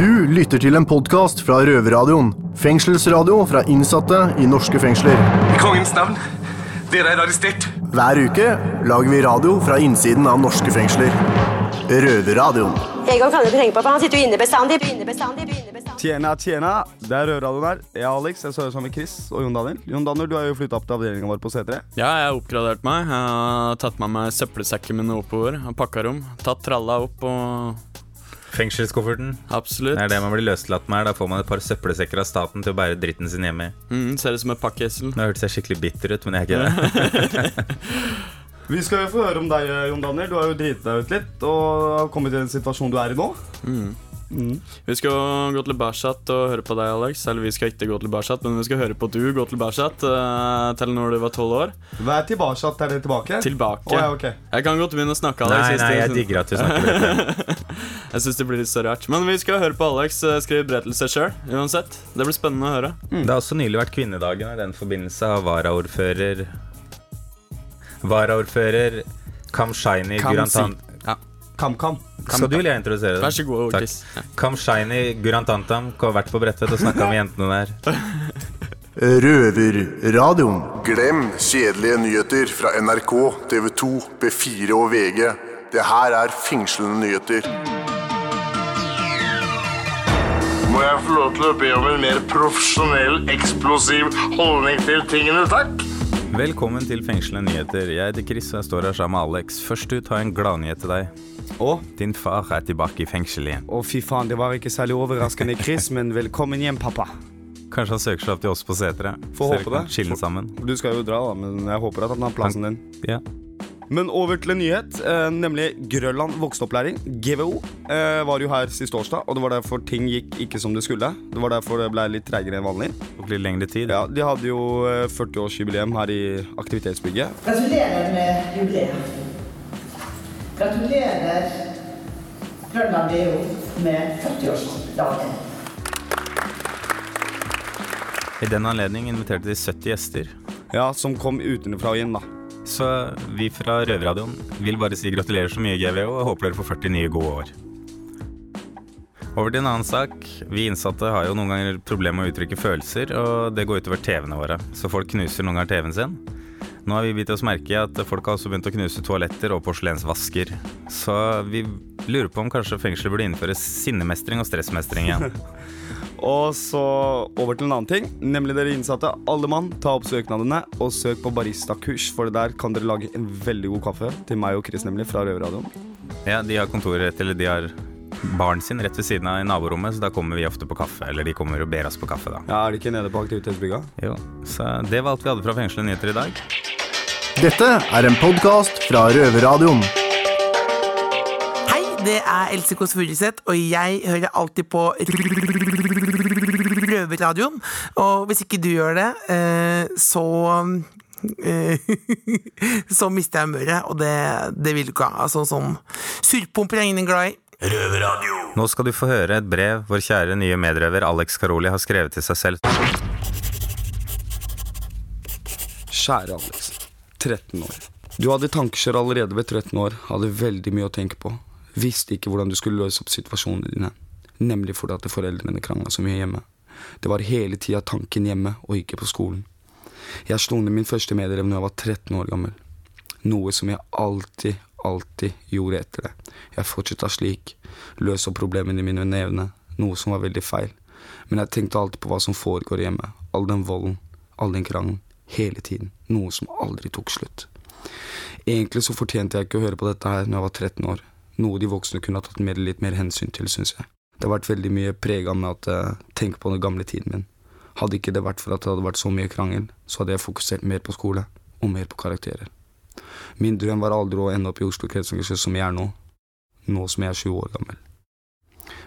Du lytter til en podkast fra Røverradioen. Fengselsradio fra innsatte i norske fengsler. I kongens navn. Dere er arrestert. Hver uke lager vi radio fra innsiden av norske fengsler. Røverradioen. Egon kan du ikke tenke på, for han sitter jo inne bestandig. inne bestandig, inne bestandig. Tjena, tjena. Det er Røverradioen her. Jeg er Alex. Jeg sover sammen med Chris og Jon Daniel. Jon Daniel, du har jo flytta opp til avdelinga vår på C3. Ja, jeg har oppgradert meg. Jeg har tatt med meg søppelsekken min oppover. Pakka rom. Tatt tralla opp og Fengselskofferten. Absolutt. Det er det man blir løslatt med. her. Da får man et par søppelsekker av staten til å bære dritten sin hjemme i. Mm, ser ut som et pakkesel Nå hørtes jeg skikkelig bitter ut, men jeg er ikke det. Vi skal jo få høre om deg, Jon Daniel. Du har jo driti deg ut litt og har kommet i den situasjonen du er i nå. Vi skal gå til Bæsjat og høre på deg, Alex. Eller vi skal ikke gå til Bæsjat, men vi skal høre på du gå til Bæsjat uh, til når du var tolv år. Hva er tilbake? Er det tilbake? Tilbake. Oh, ja, okay. Jeg kan godt begynne å snakke, Alex. Nei, nei, jeg digger at du snakker litt. Jeg syns det blir litt så rart. Men vi skal høre på Alex eh, skrive brev til seg sjøl. Uansett. Det blir spennende å høre. Det har også nylig vært kvinnedagen, og i den forbindelse har varaordfører Varaordfører Kamshaini. Gurantan... Kam-kam. Skal du eller jeg introdusere det? Vær så god, Takk. Chris. Ja. Kamshaini Gurantantam har vært på Bredtvet og snakka med jentene der. Røverradioen. Glem kjedelige nyheter fra NRK, TV 2, B4 og VG. Det her er fengslende nyheter. Må jeg få lov til å be om en mer profesjonell, eksplosiv holdning til tingene, takk? Velkommen til Fengslende nyheter. Jeg heter Chris og jeg står her sammen med Alex. Først ut har jeg en gladnyhet til deg. Og? Din far er tilbake i fengsel igjen. å, fy faen, det var ikke særlig overraskende, Chris, men velkommen hjem, pappa. Kanskje han søker seg opp til oss på seteret. Får håpe det. Chille sammen. Du skal jo dra, da, men jeg håper at han har plassen din. Ja. Men over til en nyhet, eh, nemlig Grønland voksenopplæring, GVO, eh, var jo her sist torsdag, og det var derfor ting gikk ikke som det skulle. Det var derfor det ble litt treigere enn vanlig. Tok litt lengre tid. Ja, De hadde jo eh, 40-årsjubileum her i aktivitetsbygget. Gratulerer med jubileet. Gratulerer Grønland VO med 40-årsdagen. I den anledning inviterte de 70 gjester. Ja, Som kom utenfra og inn, da. Så vi fra Røverradioen vil bare si gratulerer så mye, GVO, og håper dere får 40 nye gode år. Over til en annen sak. Vi innsatte har jo noen ganger problemer med å uttrykke følelser, og det går utover TV-ene våre. Så folk knuser noen ganger TV-en sin. Nå har vi bitt oss merke i at folk har også begynt å knuse toaletter og porselensvasker. Så vi lurer på om kanskje fengselet burde innføre sinnemestring og stressmestring igjen. Og så over til en annen ting, nemlig dere innsatte. Alle mann, ta opp søknadene og søk på baristakurs, for der kan dere lage en veldig god kaffe til meg og Chris, nemlig, fra Røverradioen. Ja, de har kontoret rett, eller de har barn sin rett ved siden av i naborommet, så da kommer vi ofte på kaffe. Eller de kommer og ber oss på kaffe, da. Ja, Er de ikke nede på aktivitetsbygga? Jo, så det var alt vi hadde fra Fengslede nyheter i dag. Dette er en podkast fra Røverradioen. Hei, det er Else Kåss Furuseth, og jeg hører alltid på Røverradioen. Og hvis ikke du gjør det, eh, så eh, Så mister jeg humøret, og det, det vil du ikke ha. Sånn som surpumper er ingen glad i. Nå skal du få høre et brev vår kjære nye medrøver Alex Karoli har skrevet til seg selv. Kjære Alex, 13 år. Du hadde tankekjør allerede ved 13 år, hadde veldig mye å tenke på. Visste ikke hvordan du skulle løse opp situasjonene dine. Nemlig fordi at foreldrene krangla så mye hjemme. Det var hele tida tanken hjemme og ikke på skolen. Jeg slo ned min første medelev når jeg var 13 år gammel. Noe som jeg alltid, alltid gjorde etter det. Jeg fortsatte slik, løse opp problemene mine med noe som var veldig feil. Men jeg tenkte alltid på hva som foregår hjemme. All den volden, all den krangelen. Hele tiden. Noe som aldri tok slutt. Egentlig så fortjente jeg ikke å høre på dette her når jeg var 13 år. Noe de voksne kunne ha tatt mer, litt mer hensyn til, syns jeg. Det har vært veldig mye prega med at jeg tenker på den gamle tiden min. Hadde ikke det vært for at det hadde vært så mye krangel, så hadde jeg fokusert mer på skole og mer på karakterer. Min drøm var aldri å ende opp i Oslo kretsorganisasjon som jeg er nå, nå som jeg er 20 år gammel.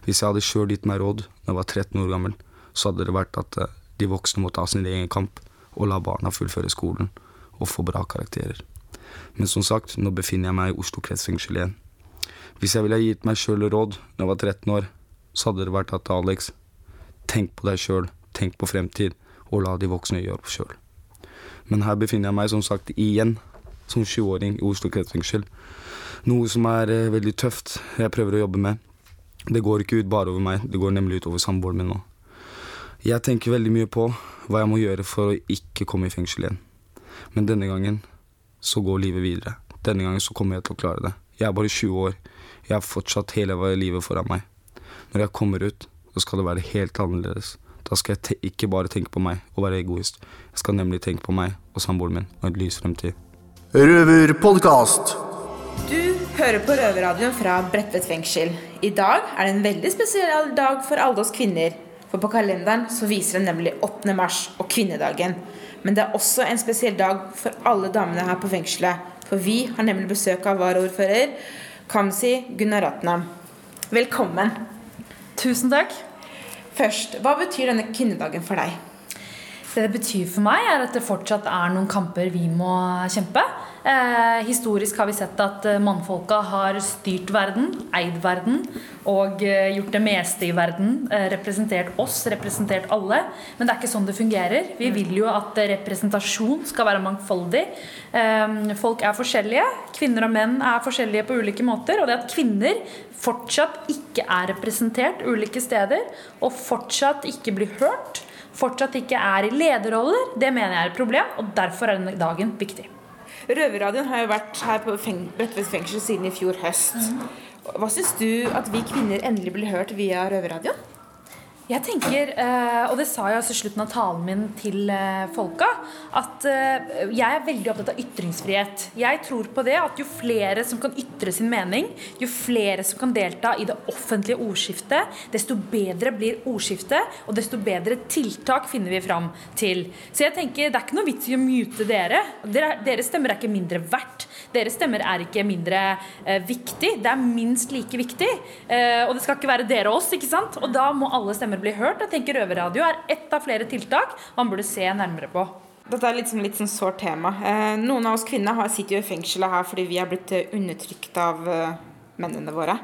Hvis jeg hadde sjøl gitt meg råd da jeg var 13 år gammel, så hadde det vært at eh, de voksne måtte ha sin egen kamp og la barna fullføre skolen og få bra karakterer. Men som sagt, nå befinner jeg meg i Oslo kretsfengsel igjen. Hvis jeg ville gitt meg sjøl råd da jeg var 13 år, så hadde det vært at Alex, tenk på deg sjøl, tenk på fremtid, og la de voksne gjøre det sjøl. Men her befinner jeg meg som sagt igjen, som 20-åring i Oslo kretsfengsel. Noe som er eh, veldig tøft, jeg prøver å jobbe med. Det går ikke ut bare over meg, det går nemlig ut over samboeren min nå. Jeg tenker veldig mye på hva jeg må gjøre for å ikke komme i fengsel igjen. Men denne gangen så går livet videre. Denne gangen så kommer jeg til å klare det. Jeg er bare 20 år. Jeg har fortsatt hele livet foran meg. Når jeg kommer ut, så skal det være helt annerledes. Da skal jeg te ikke bare tenke på meg og være egoist. Jeg skal nemlig tenke på meg og samboeren min og en lys fremtid. Røverpodkast. Du hører på Røverradioen fra Bredtvet fengsel. I dag er det en veldig spesiell dag for alle oss kvinner. For på kalenderen så viser det nemlig 8. mars og kvinnedagen. Men det er også en spesiell dag for alle damene her på fengselet. For vi har nemlig besøk av varaordfører Kamzy Gunaratnam. Velkommen. Tusen takk. Først, hva betyr denne kvinnedagen for deg? Det det betyr for meg, er at det fortsatt er noen kamper vi må kjempe. Eh, historisk har vi sett at eh, mannfolka har styrt verden, eid verden og eh, gjort det meste i verden. Eh, representert oss, representert alle. Men det er ikke sånn det fungerer. Vi vil jo at eh, representasjon skal være mangfoldig. Eh, folk er forskjellige. Kvinner og menn er forskjellige på ulike måter. Og det at kvinner fortsatt ikke er representert ulike steder, og fortsatt ikke blir hørt, fortsatt ikke er i lederroller, det mener jeg er et problem. Og derfor er denne dagen viktig. Røverradioen har jo vært her på Bredtvet fengsel siden i fjor høst. Hva syns du at vi kvinner endelig blir hørt via Røverradioen? Jeg tenker, eh, og det sa jeg også i slutten av talen min til eh, folka, at eh, jeg er veldig opptatt av ytringsfrihet. Jeg tror på det at jo flere som kan ytre sin mening, jo flere som kan delta i det offentlige ordskiftet, desto bedre blir ordskiftet, og desto bedre tiltak finner vi fram til. Så jeg tenker, det er ikke noe vits i å mute dere. dere. Deres stemmer er ikke mindre verdt. Deres stemmer er ikke mindre viktig. Det er minst like viktig. Og det skal ikke være dere og oss, ikke sant? Og da må alle stemmer bli hørt. Jeg tenker Røverradio er ett av flere tiltak man burde se nærmere på. Dette er litt sånn, litt sånn sårt tema. Eh, noen av oss kvinner har, sitter jo i fengselet her fordi vi er blitt eh, undertrykt av uh, mennene våre.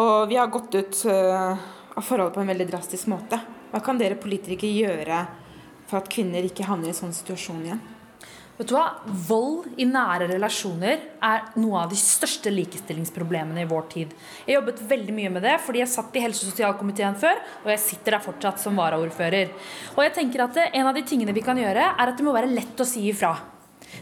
Og vi har gått ut uh, av forholdet på en veldig drastisk måte. Hva kan dere politikere gjøre for at kvinner ikke havner i en sånn situasjon igjen? Vet du hva? Vold i nære relasjoner er noe av de største likestillingsproblemene i vår tid. Jeg jobbet veldig mye med det fordi jeg satt i helse- og sosialkomiteen før, og jeg sitter der fortsatt som varaordfører. Og jeg tenker at En av de tingene vi kan gjøre, er at det må være lett å si ifra.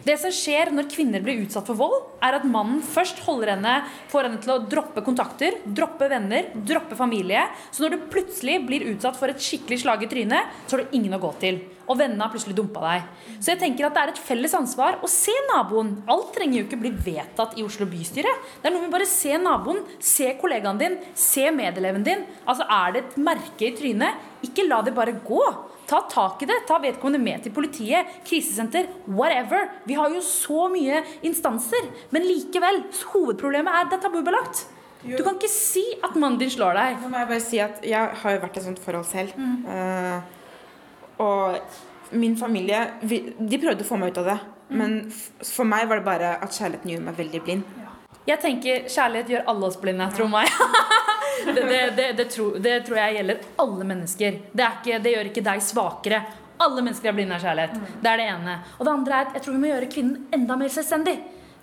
Det som skjer når kvinner blir utsatt for vold, er at mannen først holder henne, får henne til å droppe kontakter, droppe venner, droppe familie. Så når du plutselig blir utsatt for et skikkelig slag i trynet, så har du ingen å gå til. Og vennene har plutselig dumpa deg. Så jeg tenker at det er et felles ansvar å se naboen. Alt trenger jo ikke bli vedtatt i Oslo bystyre. Det er noe med bare se naboen, se kollegaen din, se medeleven din. Altså Er det et merke i trynet, ikke la det bare gå. Ta tak i det. Ta vedkommende med til politiet, krisesenter, whatever. Vi har jo så mye instanser. Men likevel, hovedproblemet er det er tabubelagt. Du kan ikke si at mannen din slår deg. Nå må jeg bare si at jeg har jo vært i et sånt forhold selv. Eh, og min familie De prøvde å få meg ut av det. Men for meg var det bare at kjærligheten gjorde meg veldig blind. Jeg tenker Kjærlighet gjør alle oss blinde, tro meg. det, det, det, det, tror, det tror jeg gjelder alle mennesker. Det, ikke, det gjør ikke deg svakere. Alle mennesker er blinde av kjærlighet. Det er det ene. Og det andre er at jeg tror vi må gjøre kvinnen enda mer selvstendig.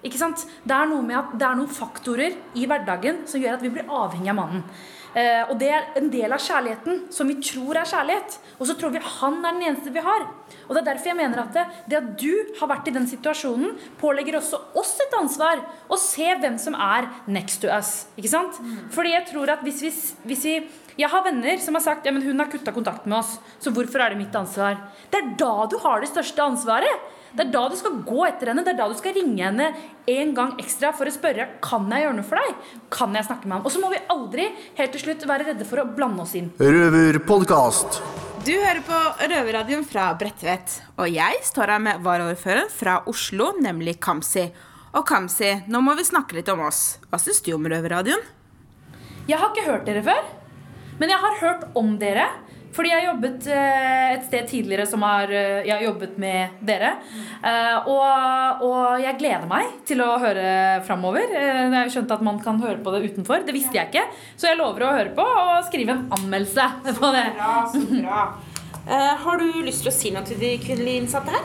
Ikke sant? Det er noe med at det er noen faktorer i hverdagen som gjør at vi blir avhengig av mannen. Eh, og det er en del av kjærligheten som vi tror er kjærlighet. Og så tror vi han er den eneste vi har. Og det er derfor jeg mener at det, det at du har vært i den situasjonen, pålegger også oss et ansvar. Å se hvem som er next to us. Ikke sant? Fordi jeg tror at hvis vi, hvis vi Jeg har venner som har sagt ja, men hun har kutta kontakt med oss, så hvorfor er det mitt ansvar? Det er da du har det største ansvaret. Det er da du skal gå etter henne. Det er da du skal ringe henne en gang ekstra for å spørre Kan jeg gjøre noe for deg. Kan jeg snakke med ham? Og så må vi aldri helt til slutt være redde for å blande oss inn. Røverpodkast. Du hører på Røverradioen fra Bredtvet. Og jeg står her med varaordføreren fra Oslo, nemlig Kamzy. Og Kamzy, nå må vi snakke litt om oss. Hva syns du om Røverradioen? Jeg har ikke hørt dere før, men jeg har hørt om dere. Fordi jeg har jobbet eh, et sted tidligere som har eh, Jeg har jobbet med dere. Eh, og, og jeg gleder meg til å høre framover. Jeg har skjønt at man kan høre på det utenfor. Det visste jeg ikke. Så jeg lover å høre på og skrive en anmeldelse på det. Bra, så bra. Har du lyst til å si noe til de kvinnelige innsatte her?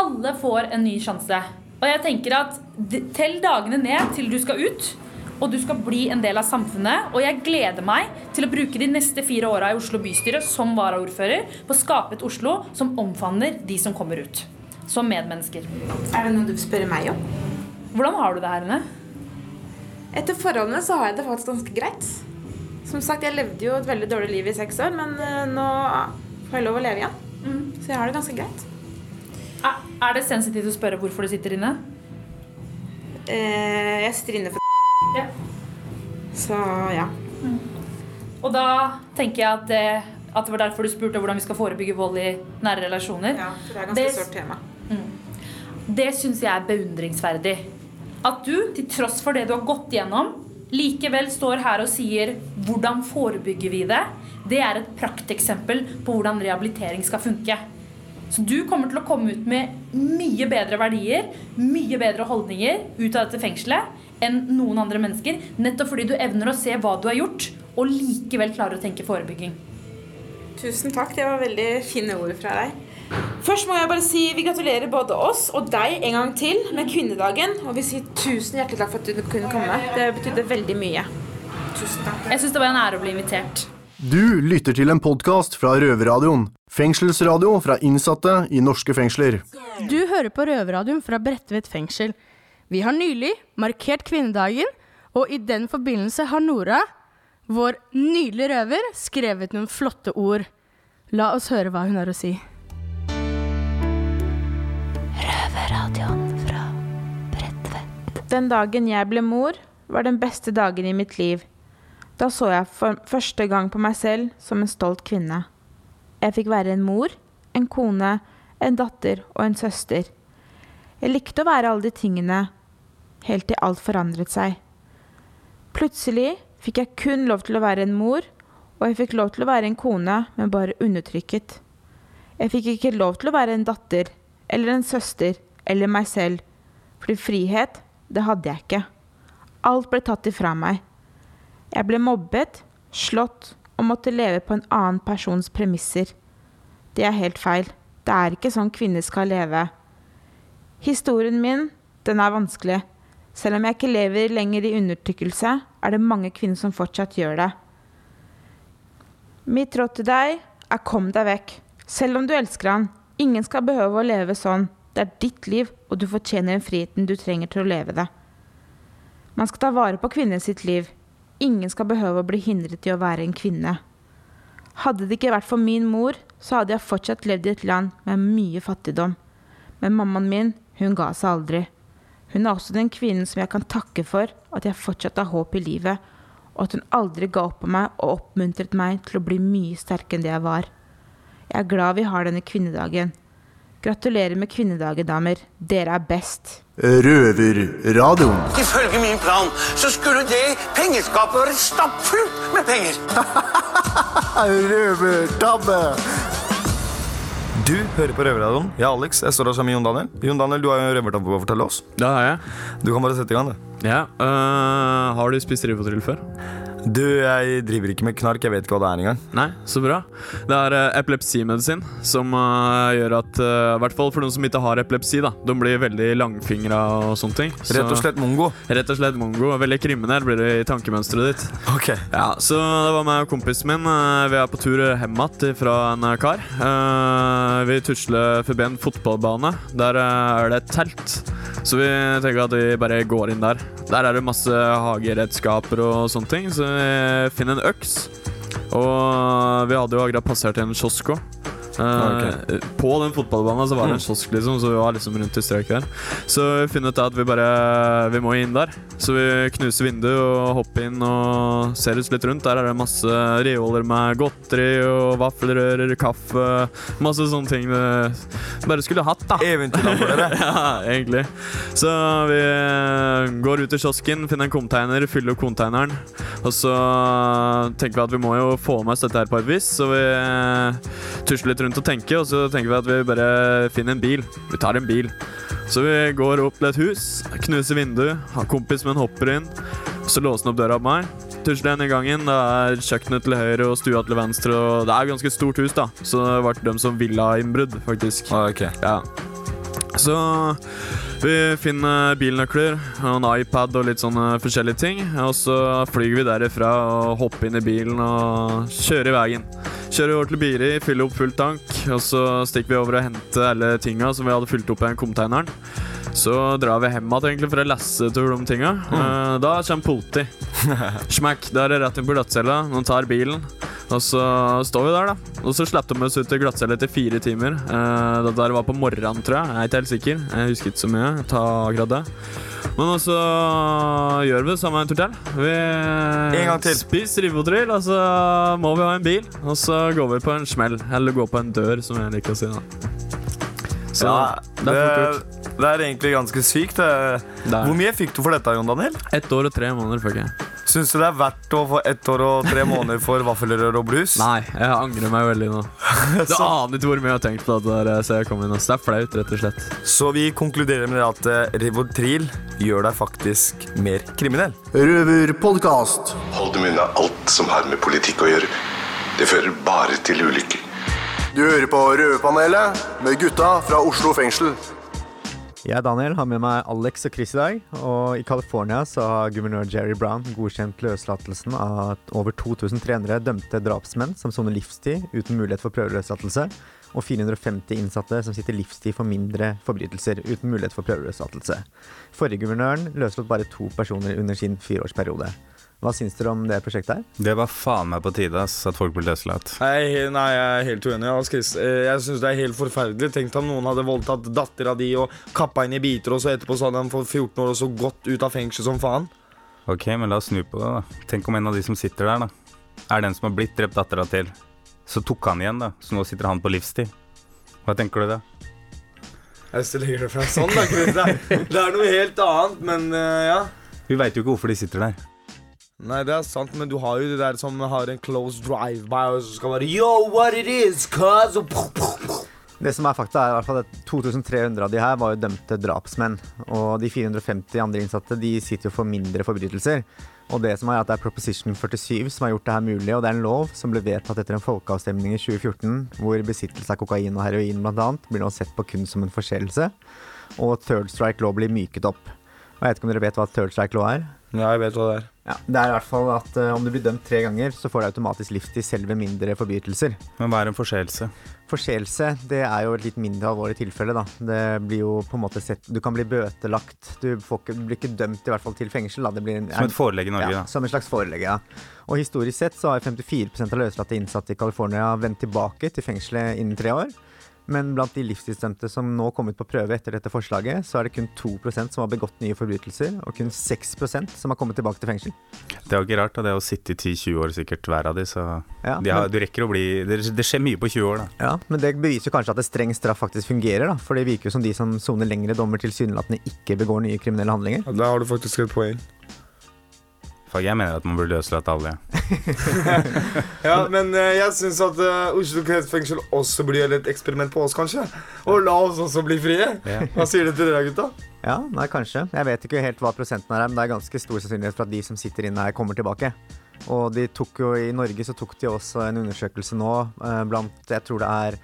Alle får en ny sjanse. Og jeg tenker at tell dagene ned til du skal ut. Og du skal bli en del av samfunnet. Og jeg gleder meg til å bruke de neste fire åra i Oslo bystyre som varaordfører på å skape et Oslo som omfavner de som kommer ut. Som medmennesker. Er det noe du spør meg om? Hvordan har du det her inne? Etter forholdene så har jeg det faktisk ganske greit. Som sagt, jeg levde jo et veldig dårlig liv i seks år, men eh, nå får jeg lov å leve igjen. Så jeg har det ganske greit. Er, er det sensitivt å spørre hvorfor du sitter inne? Eh, jeg sitter inne for Ja. Så ja. Og da tenker jeg at det, at det var derfor du spurte hvordan vi skal forebygge vold i nære relasjoner. Ja, for det er ganske sårt tema. Det syns jeg er beundringsverdig. At du, til tross for det du har gått gjennom, likevel står her og sier 'hvordan forebygger vi det', det er et prakteksempel på hvordan rehabilitering skal funke. Så du kommer til å komme ut med mye bedre verdier, mye bedre holdninger ut av dette fengselet enn noen andre mennesker, nettopp fordi du evner å se hva du har gjort, og likevel klarer å tenke forebygging. Tusen takk, det var veldig fine ord fra deg. Først må jeg bare si vi gratulerer både oss og deg en gang til med kvinnedagen. Og vi sier tusen hjertelig takk for at du kunne komme. Det betydde veldig mye. Tusen takk. Jeg syns det var en ære å bli invitert. Du lytter til en podkast fra Røverradioen. Fengselsradio fra innsatte i norske fengsler. Du hører på Røverradioen fra Bredtvet fengsel. Vi har nylig markert kvinnedagen, og i den forbindelse har Nora, vår nydelige røver, skrevet noen flotte ord. La oss høre hva hun har å si. Røverradioen fra Bredtvet. Den dagen jeg ble mor, var den beste dagen i mitt liv. Da så jeg for første gang på meg selv som en stolt kvinne. Jeg fikk være en mor, en kone, en datter og en søster. Jeg likte å være alle de tingene, helt til alt forandret seg. Plutselig fikk jeg kun lov til å være en mor, og jeg fikk lov til å være en kone, men bare undertrykket. Jeg fikk ikke lov til å være en datter, eller en søster, eller meg selv, fordi frihet, det hadde jeg ikke. Alt ble tatt ifra meg. Jeg ble mobbet, slått og måtte leve på en annen persons premisser. Det er helt feil. Det er ikke sånn kvinner skal leve. Historien min, den er vanskelig. Selv om jeg ikke lever lenger i undertrykkelse, er det mange kvinner som fortsatt gjør det. Mitt råd til deg er kom deg vekk. Selv om du elsker han. Ingen skal behøve å leve sånn. Det er ditt liv, og du fortjener den friheten du trenger til å leve det. Man skal ta vare på kvinner sitt liv. Ingen skal behøve å bli hindret i å være en kvinne. Hadde det ikke vært for min mor, så hadde jeg fortsatt levd i et land med mye fattigdom. Men mammaen min, hun ga seg aldri. Hun er også den kvinnen som jeg kan takke for at jeg fortsatt har håp i livet, og at hun aldri ga opp på meg og oppmuntret meg til å bli mye sterkere enn det jeg var. Jeg er glad vi har denne kvinnedagen. Gratulerer med kvinnedagen, damer. Dere er best. Røverradioen. Ifølge min plan så skulle det pengeskapet være stappfullt med penger. Røvertabbe. Du hører på Røverradioen. Jeg er Alex. Jeg står her sammen med Jon Daniel. Jon Daniel, Du har jo røvertabbe å fortelle oss. Det har jeg. Du kan bare sette i gang. det Ja, øh, Har du spist Rivotril før? Du, jeg driver ikke med knark. Jeg vet ikke hva det er engang. Nei, så bra. Det er uh, epilepsimedisin som uh, gjør at uh, I hvert fall for noen som ikke har epilepsi, da de blir veldig langfingra og sånne ting. Så, Rett og slett mongo. Rett og slett mongo. Veldig kriminell blir det i tankemønsteret ditt. Ok Ja, Så det var meg og kompisen min. Uh, vi er på tur hjem igjen fra en uh, kar. Uh, vi tusler forbi en fotballbane. Der uh, er det et telt. Så vi tenker at vi bare går inn der. Der er det masse hageredskaper og sånne ting. Så vi finner en øks. Og vi hadde jo akkurat passert en kiosk òg. Ok. På den fotballbanen så var det en Mm. kiosk, liksom, så vi var liksom rundt i strøket der. Så vi finner ut at vi bare Vi må inn der. Så vi knuser vinduet og hopper inn og ser oss litt rundt. Der er det masse reoler med godteri og vaffelrører, kaffe Masse sånne ting vi bare skulle hatt, da. Eventyrland ja, egentlig. Så vi går ut i kiosken, finner en container, fyller opp containeren. Og så tenker vi at vi må jo få med oss dette her på et vis, så vi tusler litt rundt og tenker, og så tenker vi at vi bare finner en bil. Vi tar en bil. Så vi går opp til et hus, knuser vinduet, har kompis min hopper inn, så låser han opp døra på meg. Tusler igjen i gangen. Det er kjøkkenet til høyre og stua til venstre. Og det er et ganske stort hus, da, så det ble dem som ville ha innbrudd, faktisk. Okay. Ja. Så vi finner bilnøkler og en iPad og litt sånne forskjellige ting. Og så flyr vi derifra og hopper inn i bilen og kjører i veien. Kjører over til Biri, fyller opp full tank, og så stikker vi over og henter alle tinga som vi hadde fylt opp i den containeren. Så drar vi hjem igjen for å lasse til de tinga. Mm. Da kommer politi. Smack. Da er det rett inn på glattcella. Noen tar bilen. Og så står vi der, da. Og så slapp de oss ut til glattcelle etter fire timer. Eh, det der var på morgenen, tror jeg. Jeg er ikke helt sikker. Jeg husker ikke så mye. Ta akkurat det. Men også gjør vi det samme en tur til. Vi En gang til. spiser rivotril, og så må vi ha en bil. Og så går vi på en smell. Eller går på en dør, som jeg liker å si. da Så ja, det er det, det er egentlig ganske sykt. det. Hvor mye fikk du for dette, Jon Daniel? Ett år og tre måneder fikk jeg. Syns du det er verdt å få ett år og tre måneder for vaffelrør og blues? Nei, jeg angrer meg veldig nå. Du aner ikke hvor mye jeg har tenkt på det der så jeg kom inn. og Det er flaut, rett og slett. Så vi konkluderer med at eh, Rivotril gjør deg faktisk mer kriminell. Røverpodkast. Hold dem unna alt som har med politikk å gjøre. Det fører bare til ulykker. Du hører på Røverpanelet med gutta fra Oslo fengsel. Jeg Daniel har med meg Alex og Chris i dag. Og i California så har guvernør Jerry Brown godkjent løslatelsen av over 2300 dømte drapsmenn som soner livstid uten mulighet for prøveløslatelse, og 450 innsatte som sitter livstid for mindre forbrytelser uten mulighet for prøveløslatelse. Forrige guvernøren løslot bare to personer under sin fireårsperiode. Hva syns dere om det prosjektet her? Det var faen meg på tide ass, at folk ble løslatt. Nei, nei, jeg er helt uenig. Ass, Chris. Eh, Jeg syns det er helt forferdelig. Tenk om noen hadde voldtatt dattera di og kappa henne i biter, og så etterpå så hadde han fått 14 år og så gått ut av fengsel som faen. Ok, men la oss snu på det, da. Tenk om en av de som sitter der, da, er den som har blitt drept dattera til. Så tok han igjen, da. Så nå sitter han på livstid. Hva tenker du da? Hvis du legger det fra sånn, da, Chris. Det er, det er noe helt annet, men uh, ja. Vi veit jo ikke hvorfor de sitter der. Nei, det er sant, men du har jo de der som har en close drive-by og så skal bare Yo, what it is, cuz? Det som er fakta, er i hvert fall at 2300 av de her var jo dømte drapsmenn. Og de 450 andre innsatte de sitter jo for mindre forbrytelser. Og det som er at det er Proposition 47 som har gjort det her mulig, og det er en lov som ble vedtatt etter en folkeavstemning i 2014, hvor besittelse av kokain og heroin bl.a. blir nå sett på kun som en forseelse. Og third strike law blir myket opp. Og jeg vet ikke om dere vet hva third strike law er? Ja, jeg vet hva det er. Ja, Det er i hvert fall at uh, om du blir dømt tre ganger, så får du automatisk livstid selv ved mindre forbrytelser. Men hva er en forseelse? Forseelse det er jo et litt mindre alvorlig tilfelle. da. Det blir jo på en måte sett, Du kan bli bøtelagt. Du, får ikke, du blir ikke dømt i hvert fall til fengsel. da. Det blir en, Som et forelegg i Norge, ja, da. Som et slags forelegg, ja. Og historisk sett så har 54% av løslatte innsatte i California vendt tilbake til fengselet innen tre år. Men blant de livstidsdømte som nå kom ut på prøve etter dette forslaget, så er det kun 2% som har begått nye forbrytelser, og kun 6% som har kommet tilbake til fengsel. Det er jo ikke rart, da. Det er å sitte i 10-20 år sikkert hver av de, så Ja, de har, men- du rekker å bli det, det skjer mye på 20 år, da. Ja, Men det beviser jo kanskje at det streng straff faktisk fungerer. da, For det virker jo som de som soner lengre dommer, tilsynelatende ikke begår nye kriminelle handlinger. Da har du faktisk et poeng. Fuck, jeg mener at man burde løslate alle. Ja, men uh, jeg syns at uh, Oslo kretsfengsel også blir et eksperiment på oss, kanskje. Og la oss også bli frie. Yeah. Hva sier du til det, gutta? Ja, nei, kanskje. Jeg vet ikke helt hva prosenten er, men det er ganske stor sannsynlighet for at de som sitter inne her, kommer tilbake. Og de tok jo, i Norge så tok de også en undersøkelse nå eh, blant Jeg tror det er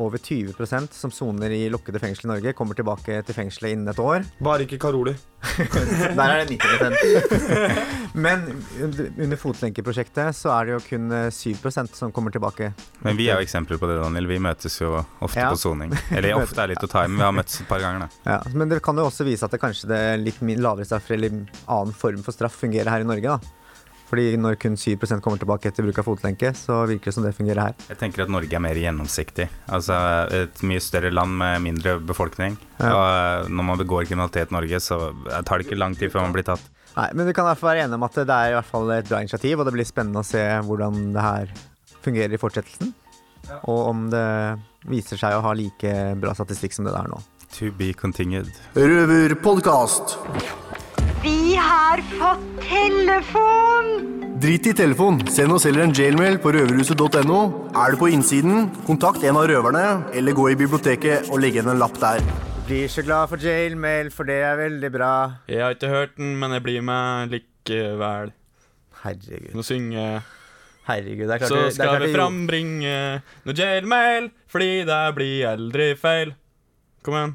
over 20% som soner i lukkede fengsel i Norge, kommer tilbake til fengselet innen et år. Bare ikke Karoli. Der er det 90 Men under fotlenkeprosjektet så er det jo kun eh, 7% som kommer tilbake. Men vi er jo eksempler på det, Daniel. Vi møtes jo ofte Ja. på soning. Eller ofte er litt å ta i, men vi har møttes et par ganger, da. Ja, men det kan jo også vise at det kanskje det litt lavere straff eller annen form for straff fungerer her i Norge. da. Fordi når kun 7% kommer tilbake etter bruk av fotlenke, så virker det som det fungerer her. Jeg tenker at Norge er mer gjennomsiktig. Altså et mye større land med mindre befolkning. Ja. Og eh, når man begår kriminalitet i Norge, så tar det ikke lang tid før man blir tatt. Nei, Men vi kan i hvert fall være enige om at det er i hvert fall et bra initiativ, og det blir spennende å se hvordan det her fungerer i fortsettelsen. Og om det viser seg å ha like bra statistikk som det det er nå. To be continued. Røverpodkast. Vi har fått telefon! Drit i telefon. Send oss heller en jailmail på røverhuset.no. Er du på innsiden, kontakt en av røverne, eller gå i biblioteket og legg igjen en lapp der. Blir så glad for jailmail, for det er veldig bra. Jeg har ikke hørt den, men jeg blir med likevel. Herregud. Nå synger Herregud, det er klart Så er skal klart vi frambringe noe jailmail, fordi det blir aldri feil. Kom igjen.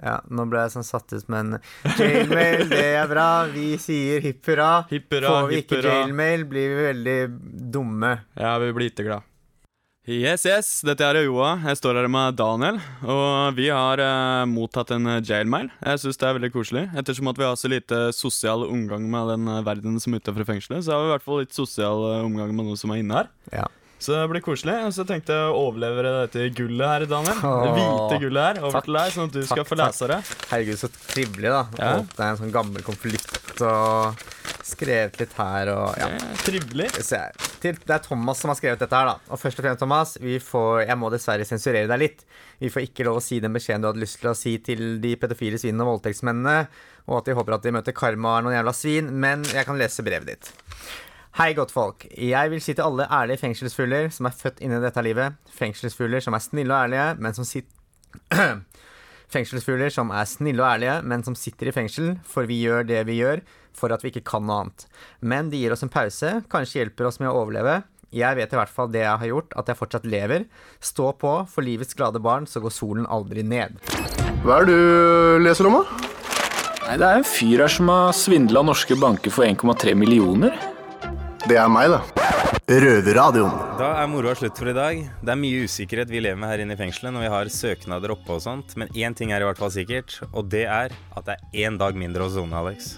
Ja, nå ble jeg sånn satt ut, men jailmail, det er bra. Vi sier hipp hurra. Hipp hurra, Får vi hipp ikke hurra. jailmail, blir vi veldig dumme. Ja, vi blir ikke glad. Yes, yes, dette er Joa. Jeg står her med Daniel. Og vi har eh, mottatt en eh, jailmail. Jeg syns det er veldig koselig. Ettersom at vi har så lite sosial omgang med den verden som er utenfor fengselet, så har vi i hvert fall litt sosial eh, omgang med noen som er inne her. Ja. Så det blir koselig. Og så tenkte jeg å overlevere dette gullet her, Daniel. Det hvite gullet her over takk. til deg, sånn at du skal få lese det. Herregud, så trivelig, da. Ja. er en sånn gammel konflikt og skrevet litt her og ja. Trivelig. Her. Til, det er Thomas som har skrevet dette her, da. Og først og fremst, Thomas, vi får Jeg må dessverre sensurere deg litt. Vi får ikke lov å si den beskjeden du hadde lyst til å si til de pedofile svinene og voldtektsmennene, og at de håper at de møter karma og noen jævla svin, men jeg kan lese brevet ditt. Hei, godtfolk. Jeg vil si til alle ærlige fengselsfugler som er født inn i dette livet, fengselsfugler som er snille og ærlige, men som sitter Fengselsfugler som er snille og ærlige, men som sitter i fengsel, for vi gjør det vi gjør for at vi ikke kan noe annet. Men de gir oss en pause, kanskje hjelper oss med å overleve. Jeg vet i hvert fall det jeg har gjort, at jeg fortsatt lever. Stå på, for livets glade barn, så går solen aldri ned. Hva er det du leser om, da? Nei, Det er en fyr her som har svindla norske banker for 1,3 millioner. Det er meg, da. Røverradioen. Da er moroa slutt for i dag. Det er mye usikkerhet vi lever med her inne i fengselet når vi har søknader oppe og sånt, men én ting er i hvert fall sikkert, og det er at det er én dag mindre å sone, Alex.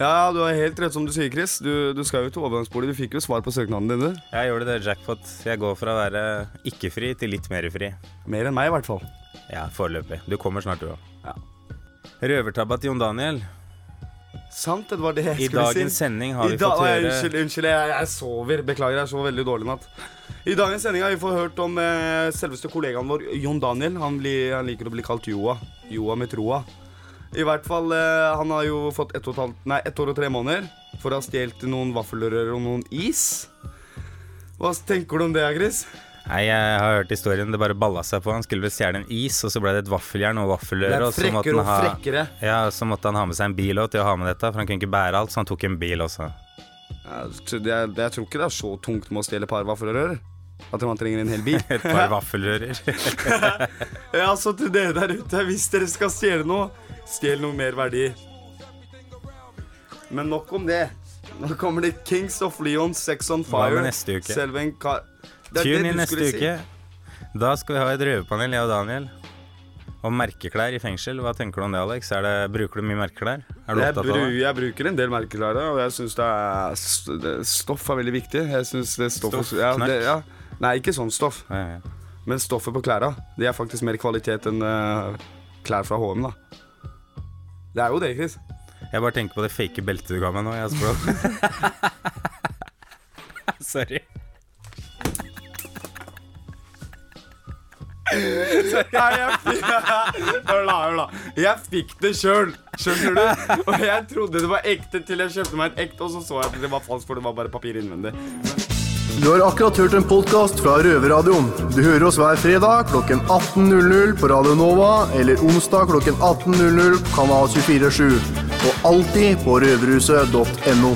Ja, du har helt rett som du sier, Chris. Du, du skal jo til overgangsbolig. Du fikk jo svar på søknaden din, du. Jeg gjør det, det, jackpot. Jeg går fra å være ikke-fri til litt mer fri. Mer enn meg, i hvert fall. Ja, foreløpig. Du kommer snart, du òg. Ja. Røvertabba til Jon Daniel. Sant, det var det jeg I skulle si. dagens sending har I vi fått høre Unnskyld, unnskyld jeg, jeg sover. Beklager, jeg sov veldig dårlig i natt. I dagens sending har vi fått hørt om eh, selveste kollegaen vår, Jon Daniel. Han, blir, han liker å bli kalt Joa. Joa med troa. I hvert fall, eh, Han har jo fått ett og et nei, ett år og tre måneder for å ha stjålet noen vaffelrører og noen is. Hva tenker du om det, Chris? Nei, jeg har hørt historien. Det bare balla seg på. Han skulle vel stjele en is, og så ble det et vaffeljern og er Og så måtte han og ha, ja, så måtte han ha med seg en bil også til å ha med dette, for han kunne ikke bære alt, så han tok en bil også. Jeg, så jeg tror ikke det er så tungt med å stjele par vaffelrører. At man trenger en hel bil. Et par vaffelrører. Ja, så til dere der ute, hvis dere skal stjele noe, stjel noe mer verdi. Men nok om det. Nå kommer det Kings of Leon, Sex on Hva Fire. med neste uke? Selv en kar... Tune inn neste si. uke. Da skal vi ha et røverpanel, jeg og Daniel. Og merkeklær i fengsel. Hva tenker du om det, Alex? Er det, bruker du mye merkeklær? Er du jeg, opptatt av det? jeg bruker en del merkeklær, og jeg syns Stoff er veldig viktig. Jeg synes det stoff, Stoff? Ja, det, ja. Nei, ikke sånn stoff. Ja. Men stoffet på klærne. Det er faktisk mer kvalitet enn uh, klær fra HM, da. Det er jo det, Chris. Jeg bare tenker på det fake beltet du ga meg nå, Jeg Sorry. Nei, jeg fikk. Jeg fikk det sjøl, skjønner du? Og jeg trodde det var ekte til jeg kjøpte meg et ekte, og så så jeg at det var falskt, for det var bare papir innvendig. Du har akkurat hørt en podkast fra Røverradioen. Du hører oss hver fredag klokken 18.00 på Radio Nova eller onsdag klokken 18.00 på Kanal 247. Og alltid på røverhuset.no.